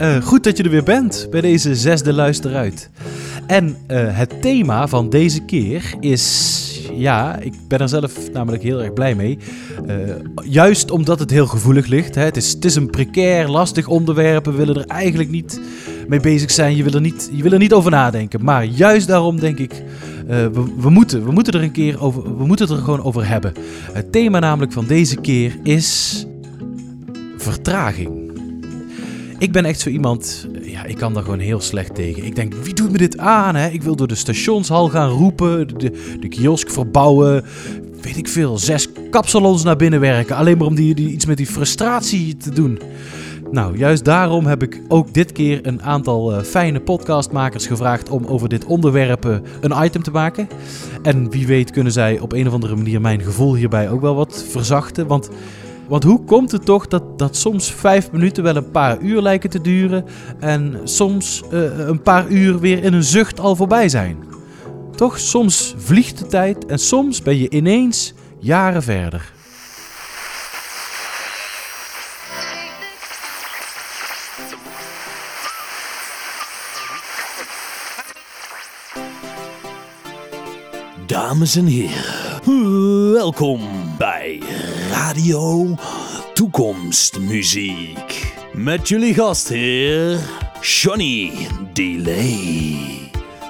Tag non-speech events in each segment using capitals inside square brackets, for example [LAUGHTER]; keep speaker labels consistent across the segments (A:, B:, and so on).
A: Eh, goed dat je er weer bent bij deze zesde luisteruit. En eh, het thema van deze keer is. Ja, ik ben er zelf namelijk heel erg blij mee. Eh, juist omdat het heel gevoelig ligt. Hè. Het, is, het is een precair, lastig onderwerp. We willen er eigenlijk niet mee bezig zijn. Je wil er niet, je wil er niet over nadenken. Maar juist daarom denk ik. we, we, moeten, we moeten er een keer over. We moeten het er gewoon over hebben. Het thema namelijk van deze keer is. Vertraging. Ik ben echt zo iemand, ja, ik kan daar gewoon heel slecht tegen. Ik denk, wie doet me dit aan? Hè? Ik wil door de stationshal gaan roepen, de, de kiosk verbouwen, weet ik veel, zes kapsalons naar binnen werken. Alleen maar om die, iets met die frustratie te doen. Nou, juist daarom heb ik ook dit keer een aantal uh, fijne podcastmakers gevraagd om over dit onderwerp uh, een item te maken. En wie weet kunnen zij op een of andere manier mijn gevoel hierbij ook wel wat verzachten. Want want hoe komt het toch dat, dat soms vijf minuten wel een paar uur lijken te duren en soms uh, een paar uur weer in een zucht al voorbij zijn? Toch, soms vliegt de tijd en soms ben je ineens jaren verder.
B: Dames en heren, welkom bij Radio Toekomstmuziek. Met jullie gastheer Johnny Delay.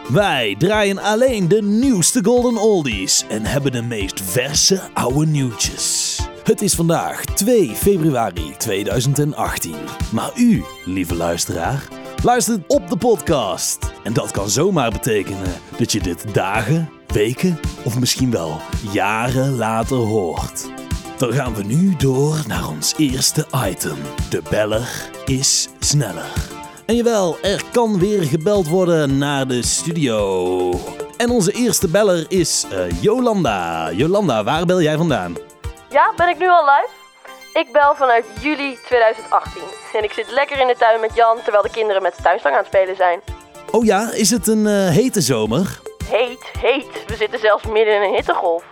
B: Wij draaien alleen de nieuwste Golden Oldies en hebben de meest verse oude nieuwtjes. Het is vandaag 2 februari 2018. Maar u, lieve luisteraar, luistert op de podcast. En dat kan zomaar betekenen dat je dit dagen weken of misschien wel jaren later hoort. Dan gaan we nu door naar ons eerste item. De beller is sneller. En jawel, er kan weer gebeld worden naar de studio. En onze eerste beller is uh, Jolanda. Jolanda, waar bel jij vandaan?
C: Ja, ben ik nu al live? Ik bel vanuit juli 2018. En ik zit lekker in de tuin met Jan terwijl de kinderen met de tuinstang aan het spelen zijn.
B: Oh ja, is het een uh, hete zomer?
C: Heet, heet. We zitten zelfs midden in een hittegolf.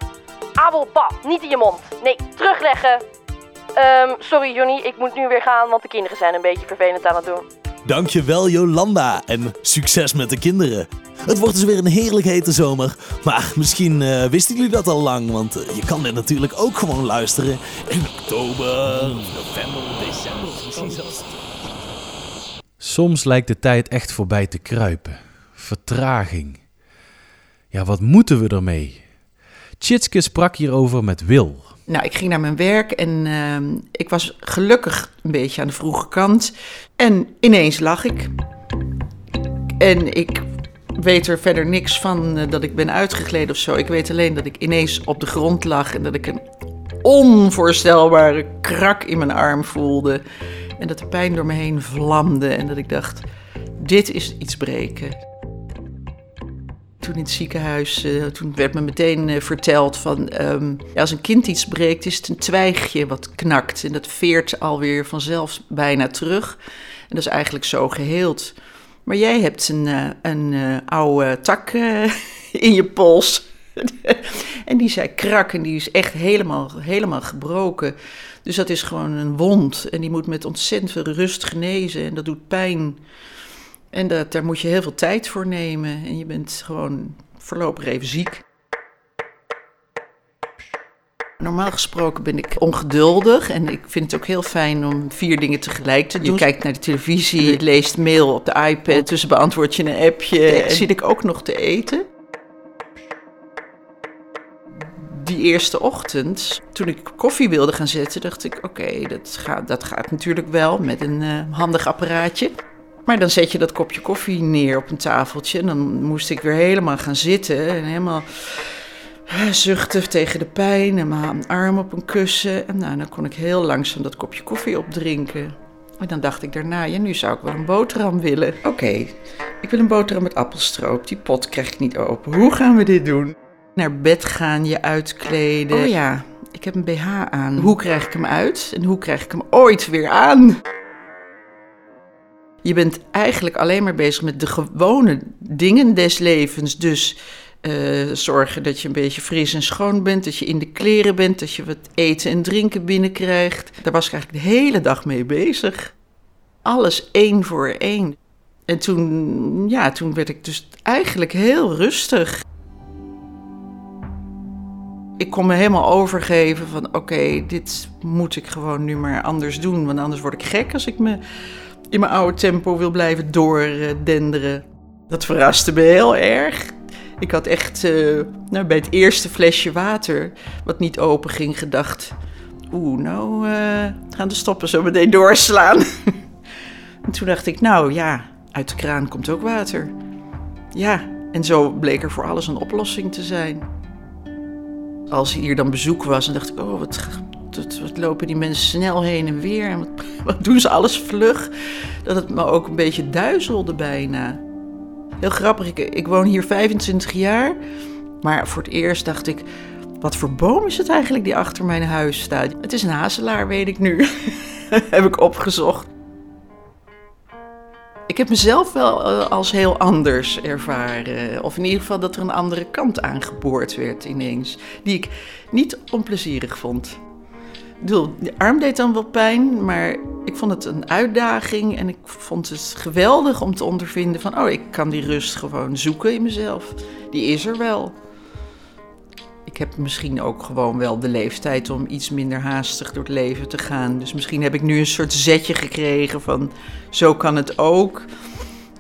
C: Abel, pa, niet in je mond. Nee, terugleggen. Um, sorry Johnny, ik moet nu weer gaan, want de kinderen zijn een beetje vervelend aan het doen.
B: Dankjewel Jolanda en succes met de kinderen. Het wordt dus weer een heerlijk hete zomer. Maar misschien uh, wisten jullie dat al lang, want uh, je kan dit natuurlijk ook gewoon luisteren in oktober, november, december, misschien zelfs.
A: Soms lijkt de tijd echt voorbij te kruipen. Vertraging. Ja, wat moeten we ermee? Tjitske sprak hierover met Wil.
D: Nou, ik ging naar mijn werk en uh, ik was gelukkig een beetje aan de vroege kant. En ineens lag ik. En ik weet er verder niks van uh, dat ik ben uitgegleden of zo. Ik weet alleen dat ik ineens op de grond lag en dat ik een onvoorstelbare krak in mijn arm voelde. En dat de pijn door me heen vlamde en dat ik dacht, dit is iets breken toen in het ziekenhuis, uh, toen werd me meteen uh, verteld van um, ja, als een kind iets breekt, is het een twijgje wat knakt. En dat veert alweer vanzelf bijna terug. En dat is eigenlijk zo geheeld. Maar jij hebt een, uh, een oude tak [LAUGHS] in je pols. [LAUGHS] en die zei krak en die is echt helemaal, helemaal gebroken. Dus dat is gewoon een wond en die moet met ontzettend veel rust genezen en dat doet pijn. En dat, daar moet je heel veel tijd voor nemen. En je bent gewoon voorlopig even ziek. Normaal gesproken ben ik ongeduldig en ik vind het ook heel fijn om vier dingen tegelijk te doen. Je kijkt naar de televisie, je leest mail op de iPad, tussen beantwoord je een appje en zit ik ook nog te eten. Die eerste ochtend, toen ik koffie wilde gaan zetten, dacht ik: oké, dat, gaat, dat gaat natuurlijk wel met een uh, handig apparaatje. Maar dan zet je dat kopje koffie neer op een tafeltje. En dan moest ik weer helemaal gaan zitten. En helemaal eh, zuchten tegen de pijn. En mijn arm op een kussen. En nou, dan kon ik heel langzaam dat kopje koffie opdrinken. En dan dacht ik daarna, ja, nu zou ik wel een boterham willen. Oké, ik wil een boterham met appelstroop. Die pot krijg ik niet open. Hoe gaan we dit doen? Naar bed gaan, je uitkleden. Oh ja, ik heb een BH aan. Hoe krijg ik hem uit? En hoe krijg ik hem ooit weer aan? Je bent eigenlijk alleen maar bezig met de gewone dingen des levens. Dus uh, zorgen dat je een beetje fris en schoon bent, dat je in de kleren bent, dat je wat eten en drinken binnenkrijgt. Daar was ik eigenlijk de hele dag mee bezig. Alles één voor één. En toen, ja, toen werd ik dus eigenlijk heel rustig. Ik kon me helemaal overgeven van oké, dit moet ik gewoon nu maar anders doen. Want anders word ik gek als ik me in mijn oude tempo wil blijven doordenderen. Dat verraste me heel erg. Ik had echt uh, nou, bij het eerste flesje water, wat niet open ging, gedacht... Oeh, nou uh, gaan de stoppen zo meteen doorslaan. [LAUGHS] en toen dacht ik, nou ja, uit de kraan komt ook water. Ja, en zo bleek er voor alles een oplossing te zijn. Als hier dan bezoek was, dan dacht ik, oh, wat, wat, wat lopen die mensen snel heen en weer. En [LAUGHS] wat, doen ze alles vlug. Dat het me ook een beetje duizelde bijna. Heel grappig, ik, ik woon hier 25 jaar. Maar voor het eerst dacht ik, wat voor boom is het eigenlijk die achter mijn huis staat? Het is een hazelaar, weet ik nu. [LAUGHS] Heb ik opgezocht. Ik heb mezelf wel eh, als heel anders ervaren. Of in ieder geval dat er een andere kant aangeboord werd ineens. Die ik niet onplezierig vond. Ik bedoel, de arm deed dan wel pijn, maar ik vond het een uitdaging. En ik vond het geweldig om te ondervinden van... oh, ik kan die rust gewoon zoeken in mezelf. Die is er wel. Ik heb misschien ook gewoon wel de leeftijd om iets minder haastig door het leven te gaan. Dus misschien heb ik nu een soort zetje gekregen van zo kan het ook.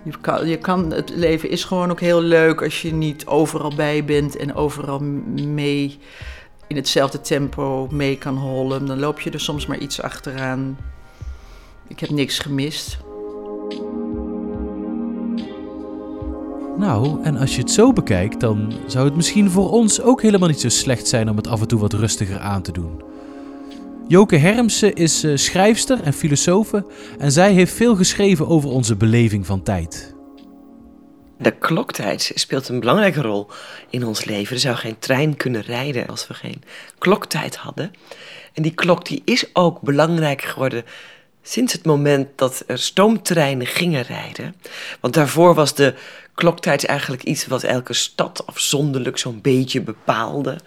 D: Je kan, je kan, het leven is gewoon ook heel leuk als je niet overal bij bent en overal mee in hetzelfde tempo mee kan hollen. Dan loop je er soms maar iets achteraan. Ik heb niks gemist.
A: Nou, en als je het zo bekijkt, dan zou het misschien voor ons ook helemaal niet zo slecht zijn om het af en toe wat rustiger aan te doen. Joke Hermsen is uh, schrijfster en filosofe en zij heeft veel geschreven over onze beleving van tijd.
E: De kloktijd speelt een belangrijke rol in ons leven. Er zou geen trein kunnen rijden als we geen kloktijd hadden. En die klok die is ook belangrijk geworden sinds het moment dat er stoomtreinen gingen rijden. Want daarvoor was de kloktijd eigenlijk iets wat elke stad afzonderlijk zo'n beetje bepaalde.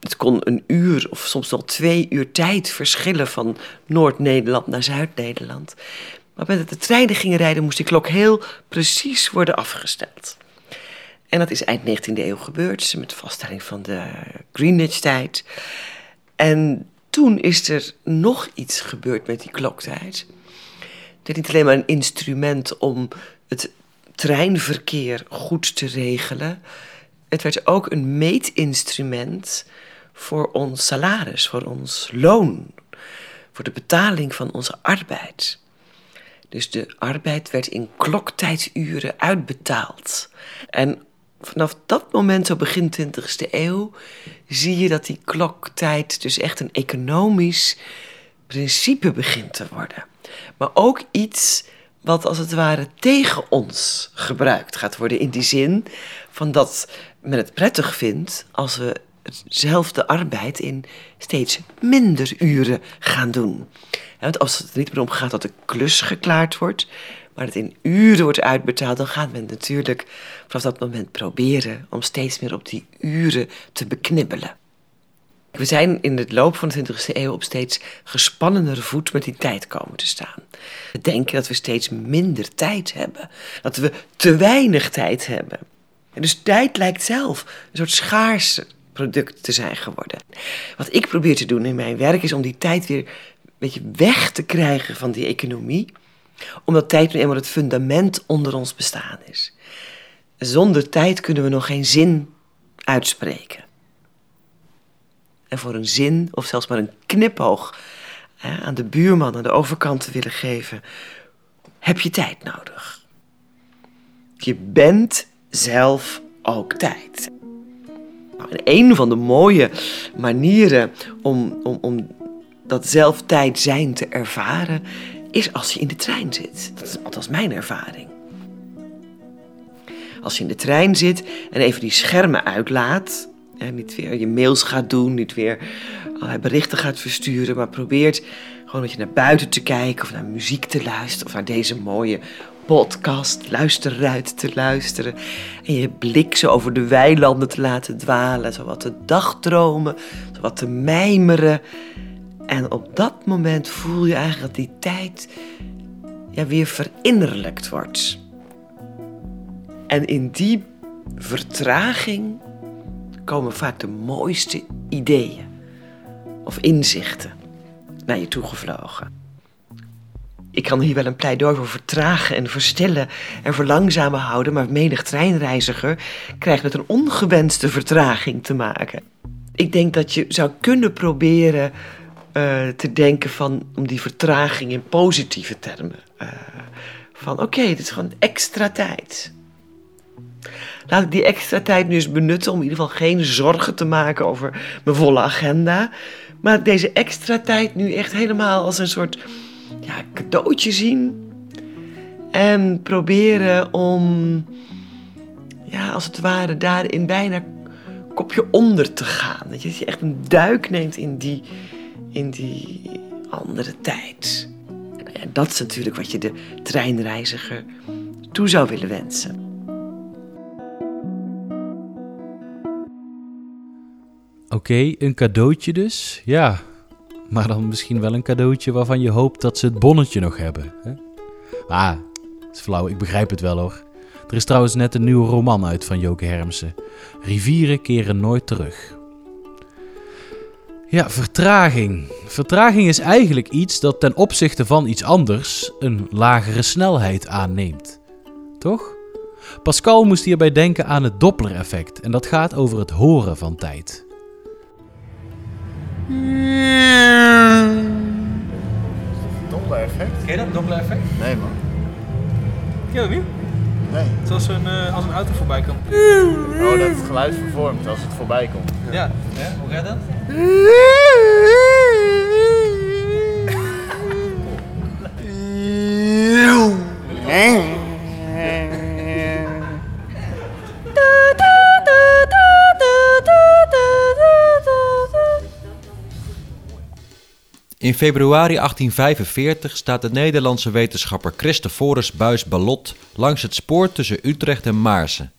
E: Het kon een uur of soms wel twee uur tijd verschillen van Noord-Nederland naar Zuid-Nederland. Maar met de treinen gingen rijden moest die klok heel precies worden afgesteld. En dat is eind 19e eeuw gebeurd met de vaststelling van de Greenwich-tijd. En toen is er nog iets gebeurd met die kloktijd. Het is niet alleen maar een instrument om het treinverkeer goed te regelen. Het werd ook een meetinstrument voor ons salaris, voor ons loon, voor de betaling van onze arbeid. Dus de arbeid werd in kloktijduren uitbetaald. En vanaf dat moment, zo begin 20e eeuw, zie je dat die kloktijd dus echt een economisch principe begint te worden. Maar ook iets wat als het ware tegen ons gebruikt gaat worden. In die zin van dat men het prettig vindt als we hetzelfde arbeid in steeds minder uren gaan doen. Want als het er niet meer om gaat dat de klus geklaard wordt, maar het in uren wordt uitbetaald, dan gaat men natuurlijk vanaf dat moment proberen om steeds meer op die uren te beknibbelen. We zijn in het loop van de 20e eeuw op steeds gespannenere voet met die tijd komen te staan. We denken dat we steeds minder tijd hebben, dat we te weinig tijd hebben. En dus tijd lijkt zelf een soort schaarse product te zijn geworden. Wat ik probeer te doen in mijn werk is om die tijd weer een beetje weg te krijgen van die economie, omdat tijd nu eenmaal het fundament onder ons bestaan is. Zonder tijd kunnen we nog geen zin uitspreken en voor een zin of zelfs maar een knipoog hè, aan de buurman aan de overkant te willen geven, heb je tijd nodig. Je bent zelf ook tijd. En een van de mooie manieren om, om, om dat zelf tijd zijn te ervaren, is als je in de trein zit. Dat is althans mijn ervaring. Als je in de trein zit en even die schermen uitlaat, en niet weer je mails gaat doen, niet weer allerlei berichten gaat versturen, maar probeert gewoon dat je naar buiten te kijken of naar muziek te luisteren of naar deze mooie podcast, luisterruit te luisteren. En je blik zo over de weilanden te laten dwalen, zo wat te dagdromen, zo wat te mijmeren. En op dat moment voel je eigenlijk dat die tijd ja, weer verinnerlijkt wordt. En in die vertraging komen vaak de mooiste ideeën of inzichten naar je toe gevlogen. Ik kan hier wel een pleidooi voor vertragen en verstillen en verlangzamen houden, maar menig treinreiziger krijgt met een ongewenste vertraging te maken. Ik denk dat je zou kunnen proberen eh, te denken van om die vertraging in positieve termen. Uh, van oké, dit is gewoon extra tijd. Laat ik die extra tijd nu eens benutten om in ieder geval geen zorgen te maken over mijn volle agenda. Maar deze extra tijd nu echt helemaal als een soort ja, cadeautje zien. En proberen om, ja, als het ware, daarin bijna kopje onder te gaan. Dat je echt een duik neemt in die, in die andere tijd. En dat is natuurlijk wat je de treinreiziger toe zou willen wensen.
A: Oké, een cadeautje dus. Ja, maar dan misschien wel een cadeautje waarvan je hoopt dat ze het bonnetje nog hebben. Ah, het is flauw, ik begrijp het wel hoor. Er is trouwens net een nieuwe roman uit van Joke Hermsen. Rivieren keren nooit terug. Ja, vertraging. Vertraging is eigenlijk iets dat ten opzichte van iets anders een lagere snelheid aanneemt. Toch? Pascal moest hierbij denken aan het Doppler-effect en dat gaat over het horen van tijd.
F: Doppler-effect?
G: Ken je dat, Doppler-effect?
F: Nee, man.
G: Ken je dat niet?
F: Nee.
G: Het is als een, uh, als een auto voorbij komt.
F: Oh, dat het geluid vervormt als het voorbij komt.
G: Ja, ja hoe gaat dat?
H: In februari 1845 staat de Nederlandse wetenschapper Christophorus Buys Ballot langs het spoor tussen Utrecht en Maarsen.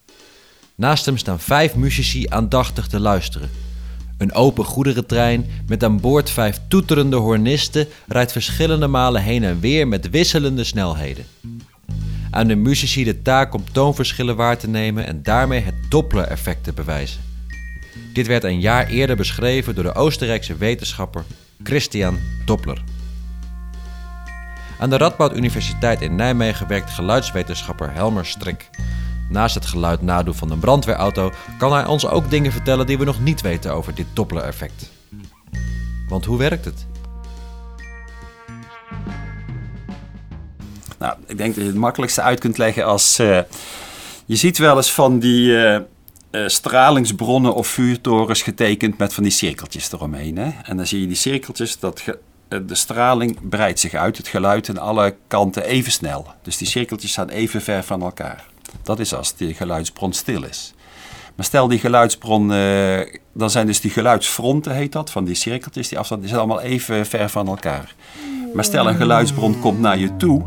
H: Naast hem staan vijf muzici aandachtig te luisteren. Een open goederentrein met aan boord vijf toeterende hornisten rijdt verschillende malen heen en weer met wisselende snelheden. Aan de muzici de taak om toonverschillen waar te nemen en daarmee het Doppler-effect te bewijzen. Dit werd een jaar eerder beschreven door de Oostenrijkse wetenschapper Christian Doppler. Aan de Radboud Universiteit in Nijmegen werkt geluidswetenschapper Helmer Strik. Naast het geluid nadoen van een brandweerauto kan hij ons ook dingen vertellen die we nog niet weten over dit Doppler-effect. Want hoe werkt het?
I: Nou, ik denk dat je het makkelijkste uit kunt leggen als... Uh, je ziet wel eens van die uh, uh, stralingsbronnen of vuurtorens getekend met van die cirkeltjes eromheen. Hè? En dan zie je die cirkeltjes, dat de straling breidt zich uit, het geluid aan alle kanten even snel. Dus die cirkeltjes staan even ver van elkaar. Dat is als die geluidsbron stil is. Maar stel die geluidsbron, uh, dan zijn dus die geluidsfronten, heet dat, van die cirkeltjes, die afstand, die zijn allemaal even ver van elkaar. Maar stel een geluidsbron komt naar je toe,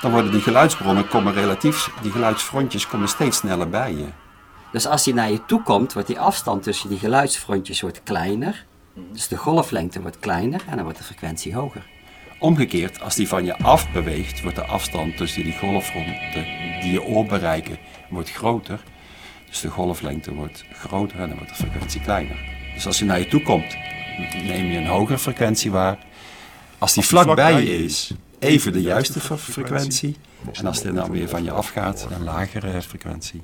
I: dan worden die geluidsbronnen komen relatief, die geluidsfrontjes komen steeds sneller bij je.
J: Dus als die naar je toe komt, wordt die afstand tussen die geluidsfrontjes wordt kleiner. Dus de golflengte wordt kleiner en dan wordt de frequentie hoger.
I: Omgekeerd, als die van je af beweegt, wordt de afstand tussen die golffronten die je oor bereiken, wordt groter. Dus de golflengte wordt groter en dan wordt de frequentie kleiner. Dus als hij naar je toe komt, neem je een hogere frequentie waar. Als die vlak bij je is, even de juiste frequentie. En als die dan weer van je afgaat, een lagere frequentie.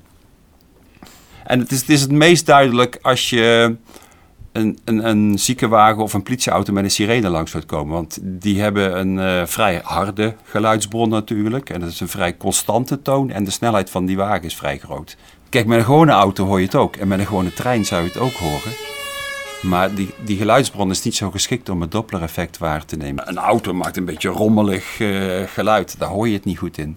I: En het is, het is het meest duidelijk als je een, een, een ziekenwagen of een politieauto met een sirene langs wordt komen. Want die hebben een uh, vrij harde geluidsbron natuurlijk. En dat is een vrij constante toon. En de snelheid van die wagen is vrij groot. Kijk, met een gewone auto hoor je het ook. En met een gewone trein zou je het ook horen. Maar die, die geluidsbron is niet zo geschikt om het Doppler-effect waar te nemen. Een auto maakt een beetje rommelig uh, geluid. Daar hoor je het niet goed in.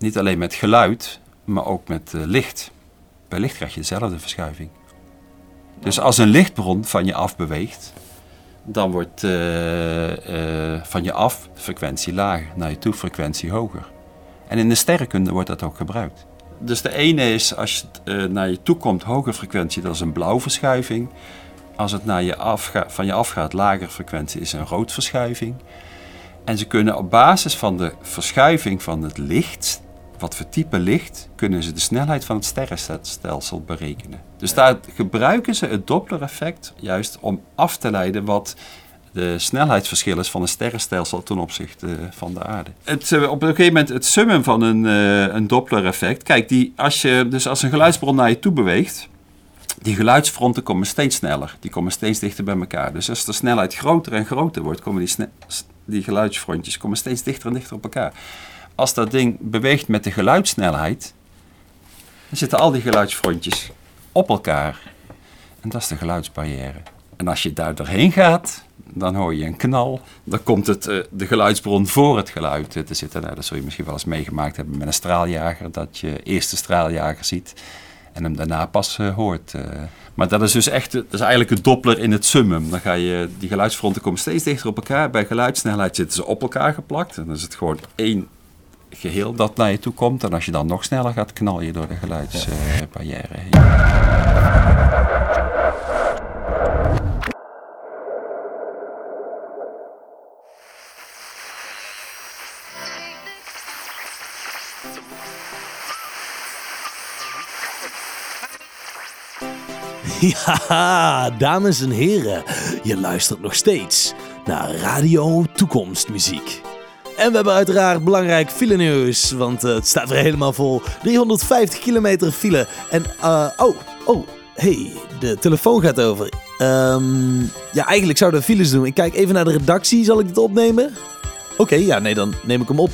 I: niet alleen met geluid, maar ook met uh, licht. Bij licht krijg je dezelfde verschuiving. Dus als een lichtbron van je af beweegt, dan wordt van je af frequentie lager, naar je toe frequentie hoger. En in de sterrenkunde wordt dat ook gebruikt. Dus de ene is als het naar je toe komt, hoge frequentie, dat is een blauwverschuiving. Als het naar je afga van je afgaat, lagere frequentie, is een roodverschuiving. En ze kunnen op basis van de verschuiving van het licht, wat voor type licht, kunnen ze de snelheid van het sterrenstelsel berekenen. Dus daar gebruiken ze het Doppler-effect juist om af te leiden wat de snelheidsverschil is van een sterrenstelsel ten opzichte van de aarde. Het, op een gegeven moment het summum van een, uh, een Doppler-effect. Kijk, die, als, je, dus als een geluidsbron naar je toe beweegt, die geluidsfronten komen steeds sneller. Die komen steeds dichter bij elkaar. Dus als de snelheid groter en groter wordt, komen die, die geluidsfrontjes komen steeds dichter en dichter op elkaar. Als dat ding beweegt met de geluidssnelheid, dan zitten al die geluidsfrontjes op elkaar. En dat is de geluidsbarrière. En als je daar doorheen gaat, dan hoor je een knal. Dan komt het, uh, de geluidsbron voor het geluid te zitten. Nou, dat zul je misschien wel eens meegemaakt hebben met een straaljager. Dat je eerst de straaljager ziet en hem daarna pas uh, hoort. Maar dat is dus echt, dat is eigenlijk een doppler in het summum. Dan ga je, die geluidsfronten komen steeds dichter op elkaar. Bij geluidssnelheid zitten ze op elkaar geplakt. En dan is het gewoon één geheel dat naar je toe komt. En als je dan nog sneller gaat, knal je door de geluidsbarrière heen. [LAUGHS]
B: Ja, dames en heren, je luistert nog steeds naar Radio Toekomstmuziek. En we hebben uiteraard belangrijk file nieuws, want uh, het staat weer helemaal vol. 350 kilometer file. En, uh, oh, oh, hey, de telefoon gaat over. Um, ja, eigenlijk zouden we files doen. Ik kijk even naar de redactie, zal ik dit opnemen? Oké, ja, nee, dan neem ik hem op.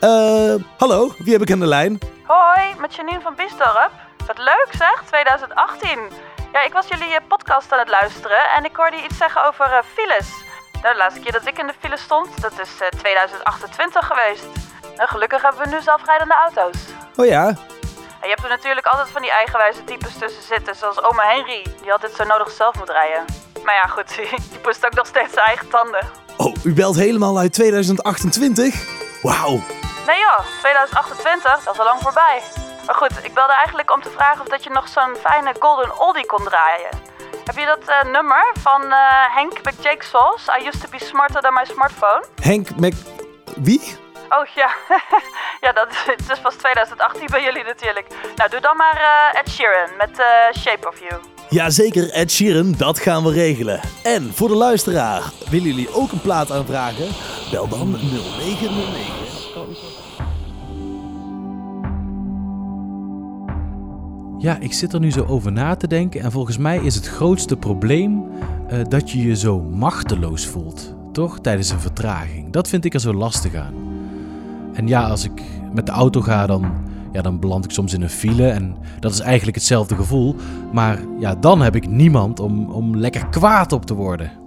B: Uh, hallo, wie heb ik aan de lijn?
K: Hoi, met Janine van Biesdorp. Wat leuk zeg, 2018. Ja, ik was jullie podcast aan het luisteren en ik hoorde iets zeggen over files. De laatste keer dat ik in de file stond, dat is uh, 2028 geweest. Nou, gelukkig hebben we nu zelfrijdende auto's.
B: Oh ja?
K: En je hebt er natuurlijk altijd van die eigenwijze types tussen zitten, zoals oma Henry, die altijd zo nodig zelf moet rijden. Maar ja, goed, [LAUGHS] die poest ook nog steeds zijn eigen tanden.
B: Oh, u belt helemaal uit 2028? Wauw.
K: Nee joh, 2028, dat is al lang voorbij. Maar goed, ik belde eigenlijk om te vragen of dat je nog zo'n fijne golden oldie kon draaien. Heb je dat uh, nummer van uh, Henk McJake Sauce? I used to be smarter than my smartphone.
B: Henk Mc... Wie?
K: Oh ja, [LAUGHS] ja dat is, het is pas 2018 bij jullie natuurlijk. Nou, doe dan maar uh, Ed Sheeran met Shape of You.
B: Jazeker, Ed Sheeran, dat gaan we regelen. En voor de luisteraar, willen jullie ook een plaat aanvragen? Bel dan 0909.
A: Ja, ik zit er nu zo over na te denken en volgens mij is het grootste probleem uh, dat je je zo machteloos voelt, toch? Tijdens een vertraging. Dat vind ik er zo lastig aan. En ja, als ik met de auto ga, dan, ja, dan beland ik soms in een file en dat is eigenlijk hetzelfde gevoel. Maar ja, dan heb ik niemand om, om lekker kwaad op te worden.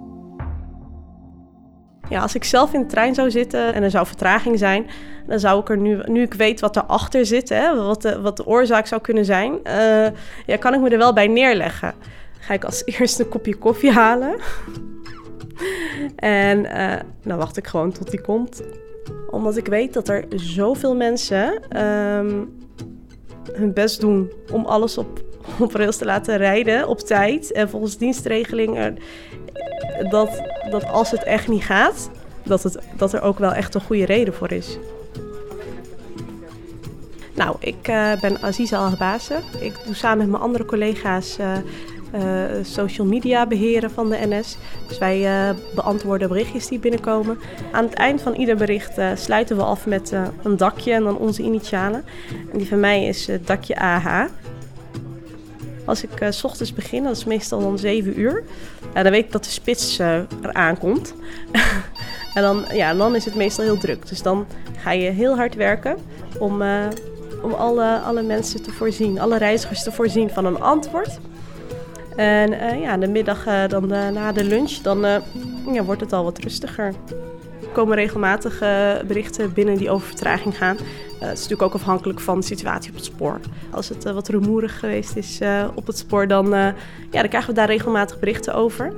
L: Ja, als ik zelf in de trein zou zitten en er zou vertraging zijn, dan zou ik er nu, nu ik weet wat erachter zit, hè, wat, de, wat de oorzaak zou kunnen zijn, uh, ja, kan ik me er wel bij neerleggen. Ga ik als [LAUGHS] eerste een kopje koffie halen. en uh, dan wacht ik gewoon tot die komt. Omdat ik weet dat er zoveel mensen um, hun best doen om alles op, [LAUGHS] op rails te laten rijden op tijd en volgens dienstregeling. Dat, dat als het echt niet gaat, dat, het, dat er ook wel echt een goede reden voor is. Nou, ik uh, ben Aziza Alhabase. Ik doe samen met mijn andere collega's uh, uh, social media beheren van de NS. Dus wij beantwoorden berichtjes die binnenkomen. Aan het eind van ieder bericht sluiten we af met een dakje en dan onze initialen. En die van mij is dakje AH. Als ik s ochtends begin, dat is meestal dan 7 uur, dan weet ik dat de spits eraan komt. [LAUGHS] en dan, ja, dan is het meestal heel druk. Dus dan ga je heel hard werken om om alle, alle mensen te voorzien, alle reizigers te voorzien van een antwoord. En eh, ja, de middag, eh, dan eh, na de lunch, dan eh, ja, wordt het al wat rustiger. Komen regelmatig eh, berichten binnen die over vertraging gaan. Eh, het is natuurlijk ook afhankelijk van de situatie op het spoor. Als het eh, wat rumoerig geweest is op het spoor, dan, ja, dan krijgen we daar regelmatig berichten over.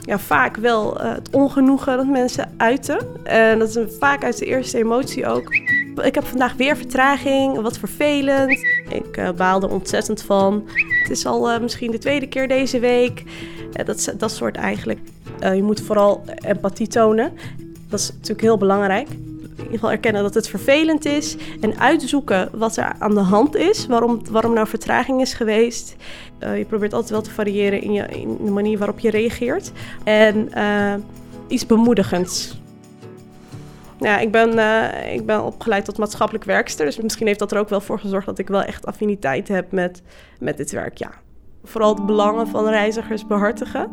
L: Ja, vaak wel het ongenoegen dat mensen uiten. En dat is vaak uit de eerste emotie ook. Ik heb vandaag weer vertraging, wat vervelend. Ik eh, baal er ontzettend van. Het is al misschien de tweede keer deze week. Dat, dat soort eigenlijk. Eh, je moet vooral empathie tonen. Dat is natuurlijk heel belangrijk. In ieder geval erkennen dat het vervelend is. En uitzoeken wat er aan de hand is. Waarom, waarom nou vertraging is geweest. Eh, je probeert altijd wel te variëren in, je, in de manier waarop je reageert. En eh, iets bemoedigends. Ja, ik ben, ik ben opgeleid tot maatschappelijk werkster. Dus misschien heeft dat er ook wel voor gezorgd dat ik wel echt affiniteit heb met, met dit werk. Ja. Vooral de belangen van reizigers behartigen.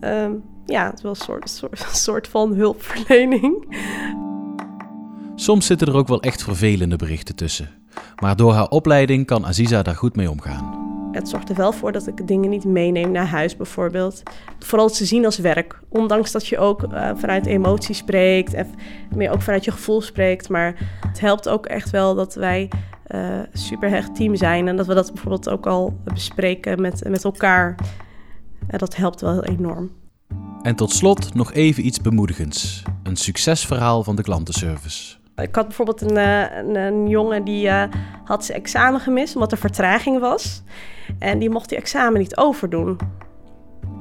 L: Ehm, ja, het is wel een soort, soort, soort van hulpverlening.
A: Soms zitten er ook wel echt vervelende berichten tussen. Maar door haar opleiding kan Aziza daar goed mee omgaan.
L: Het zorgt er wel voor dat ik dingen niet meeneem naar huis bijvoorbeeld. Vooral te zien als werk. Ondanks dat je ook eh, vanuit emotie spreekt en meer ook vanuit je gevoel spreekt. Maar het helpt ook echt wel dat wij eh superhecht team zijn. En dat we dat bijvoorbeeld ook al bespreken met, met elkaar. En dat helpt wel enorm.
A: En tot slot nog even iets bemoedigends. Een succesverhaal van de klantenservice.
L: Ik had bijvoorbeeld een, eh, een, een jongen die eh, had zijn examen gemist omdat er vertraging was. En die mocht die examen niet overdoen.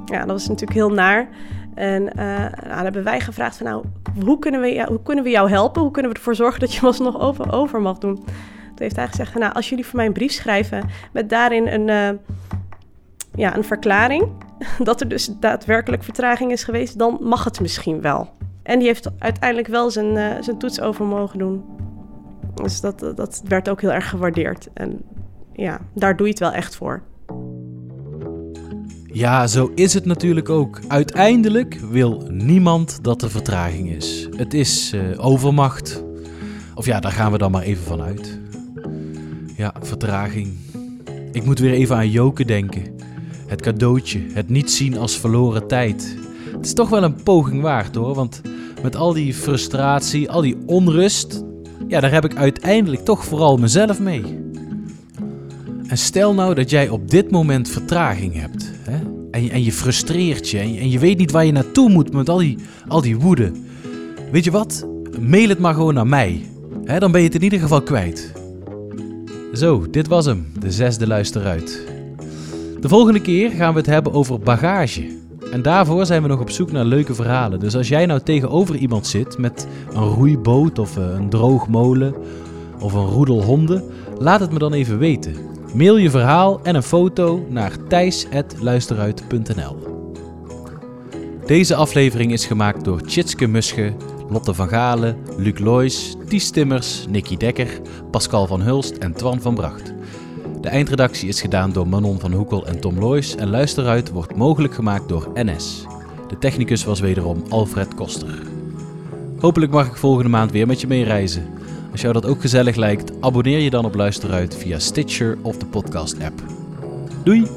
L: Ja, dat was natuurlijk heel naar. En eh, nou, dan hebben wij gevraagd van nou, hoe kunnen, we jou, hoe kunnen we jou helpen? Hoe kunnen we ervoor zorgen dat je hem alsnog over, over mag doen? Toen heeft hij gezegd, nou, als jullie voor mij een brief schrijven met daarin een, ja, een verklaring [LAUGHS] dat er dus daadwerkelijk vertraging is geweest, dan mag het misschien wel. En die heeft uiteindelijk wel zijn, eh, zijn toets over mogen doen. Dus dat, dat werd ook heel erg gewaardeerd. En ja, daar doe je het wel echt voor.
A: Ja, zo is het natuurlijk ook. Uiteindelijk wil niemand dat er vertraging is. Het is eh, overmacht. Of ja, daar gaan we dan maar even van uit. Ja, vertraging. Ik moet weer even aan Joke denken. Het cadeautje, het niet zien als verloren tijd. Het is toch wel een poging waard hoor, want met al die frustratie, al die onrust, ja, daar heb ik uiteindelijk toch vooral mezelf mee. En stel nou dat jij op dit moment vertraging hebt. Hè? En, je, en je frustreert je en, je. en je weet niet waar je naartoe moet met al die, al die woede. Weet je wat? Mail het maar gewoon naar mij. Hè, dan ben je het in ieder geval kwijt. Zo, dit was hem. De zesde luisteruit. De volgende keer gaan we het hebben over bagage. En daarvoor zijn we nog op zoek naar leuke verhalen. Dus als jij nou tegenover iemand zit met een roeiboot of eh, een droogmolen of een roedel honden, laat het me dan even weten. Mail je verhaal en een foto naar thijs.luisteruit.nl Deze aflevering is gemaakt door Tjitske Musche, Lotte van Galen, Luc Loijs, Ties Timmers, Nicky Dekker, Pascal van Hulst en Twan van Bracht. De eindredactie is gedaan door Manon van Hoekel en Tom Loijs en Luisteruit wordt mogelijk gemaakt door NS. De technicus was wederom Alfred Koster. Hopelijk mag ik volgende maand weer met je meereizen. Als jou dat ook gezellig lijkt, abonneer je dan op Luisteruit via Stitcher of de podcast-app. Doei!